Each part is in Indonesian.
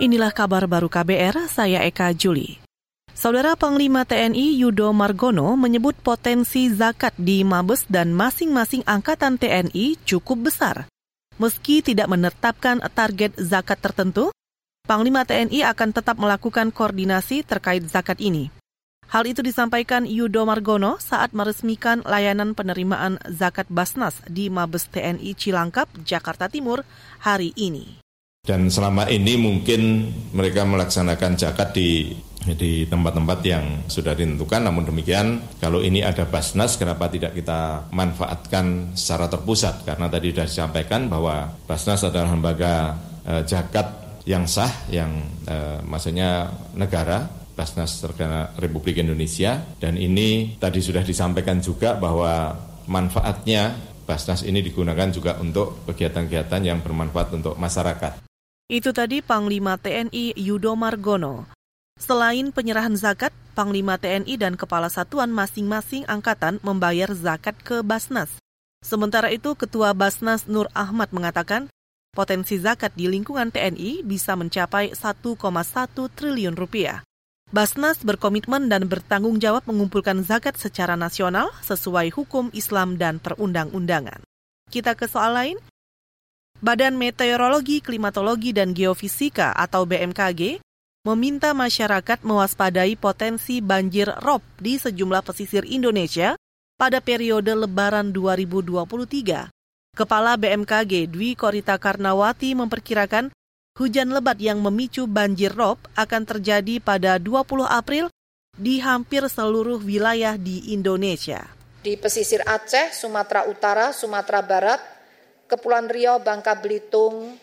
Inilah kabar baru KBR, saya Eka Juli. Saudara Panglima TNI Yudo Margono menyebut potensi zakat di Mabes dan masing-masing angkatan TNI cukup besar. Meski tidak menetapkan target zakat tertentu, Panglima TNI akan tetap melakukan koordinasi terkait zakat ini. Hal itu disampaikan Yudo Margono saat meresmikan layanan penerimaan zakat Basnas di Mabes TNI Cilangkap, Jakarta Timur hari ini. Dan selama ini mungkin mereka melaksanakan zakat di di tempat-tempat yang sudah ditentukan. Namun demikian, kalau ini ada Basnas, kenapa tidak kita manfaatkan secara terpusat? Karena tadi sudah disampaikan bahwa Basnas adalah lembaga eh, zakat yang sah, yang eh, maksudnya negara, Basnas Negara Republik Indonesia. Dan ini tadi sudah disampaikan juga bahwa manfaatnya Basnas ini digunakan juga untuk kegiatan-kegiatan yang bermanfaat untuk masyarakat. Itu tadi Panglima TNI Yudo Margono. Selain penyerahan zakat, Panglima TNI dan Kepala Satuan masing-masing angkatan membayar zakat ke Basnas. Sementara itu, Ketua Basnas Nur Ahmad mengatakan, potensi zakat di lingkungan TNI bisa mencapai 1,1 triliun rupiah. Basnas berkomitmen dan bertanggung jawab mengumpulkan zakat secara nasional sesuai hukum Islam dan perundang-undangan. Kita ke soal lain, Badan Meteorologi, Klimatologi, dan Geofisika atau BMKG meminta masyarakat mewaspadai potensi banjir rob di sejumlah pesisir Indonesia pada periode Lebaran 2023. Kepala BMKG Dwi Korita Karnawati memperkirakan hujan lebat yang memicu banjir rob akan terjadi pada 20 April di hampir seluruh wilayah di Indonesia. Di pesisir Aceh, Sumatera Utara, Sumatera Barat, Kepulauan Riau, Bangka Belitung,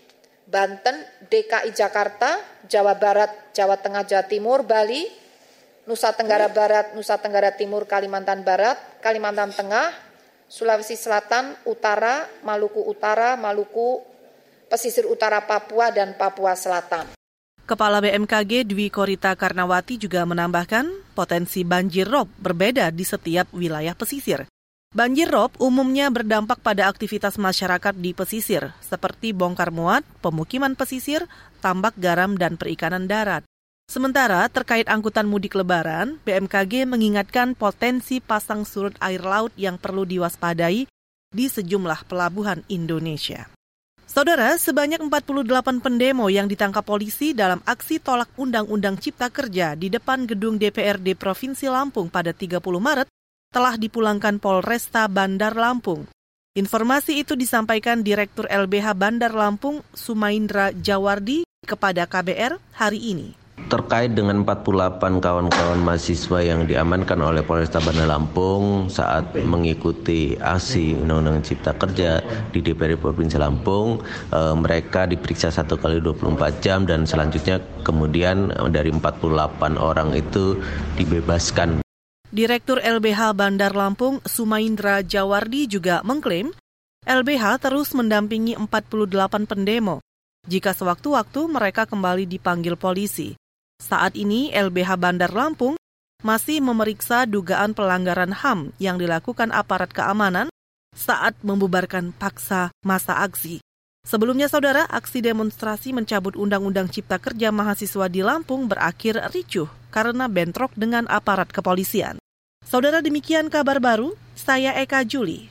Banten, DKI Jakarta, Jawa Barat, Jawa Tengah, Jawa Timur, Bali, Nusa Tenggara Barat, Nusa Tenggara Timur, Kalimantan Barat, Kalimantan Tengah, Sulawesi Selatan, Utara, Maluku Utara, Maluku, pesisir utara Papua, dan Papua Selatan. Kepala BMKG Dwi Korita Karnawati juga menambahkan potensi banjir rob berbeda di setiap wilayah pesisir. Banjir rob umumnya berdampak pada aktivitas masyarakat di pesisir, seperti bongkar muat, pemukiman pesisir, tambak garam, dan perikanan darat. Sementara terkait angkutan mudik lebaran, BMKG mengingatkan potensi pasang surut air laut yang perlu diwaspadai di sejumlah pelabuhan Indonesia. Saudara, sebanyak 48 pendemo yang ditangkap polisi dalam aksi tolak Undang-Undang Cipta Kerja di depan gedung DPRD Provinsi Lampung pada 30 Maret telah dipulangkan Polresta Bandar Lampung. Informasi itu disampaikan Direktur LBH Bandar Lampung Sumaindra Jawardi kepada KBR hari ini terkait dengan 48 kawan-kawan mahasiswa yang diamankan oleh Polresta Bandar Lampung saat mengikuti aksi Undang-Undang Cipta Kerja di DPR Provinsi Lampung, e, mereka diperiksa satu kali 24 jam dan selanjutnya kemudian dari 48 orang itu dibebaskan. Direktur LBH Bandar Lampung Sumaindra Jawardi juga mengklaim LBH terus mendampingi 48 pendemo jika sewaktu-waktu mereka kembali dipanggil polisi. Saat ini LBH Bandar Lampung masih memeriksa dugaan pelanggaran HAM yang dilakukan aparat keamanan saat membubarkan paksa masa aksi. Sebelumnya, saudara, aksi demonstrasi mencabut Undang-Undang Cipta Kerja mahasiswa di Lampung berakhir ricuh karena bentrok dengan aparat kepolisian. Saudara demikian kabar baru, saya Eka Juli.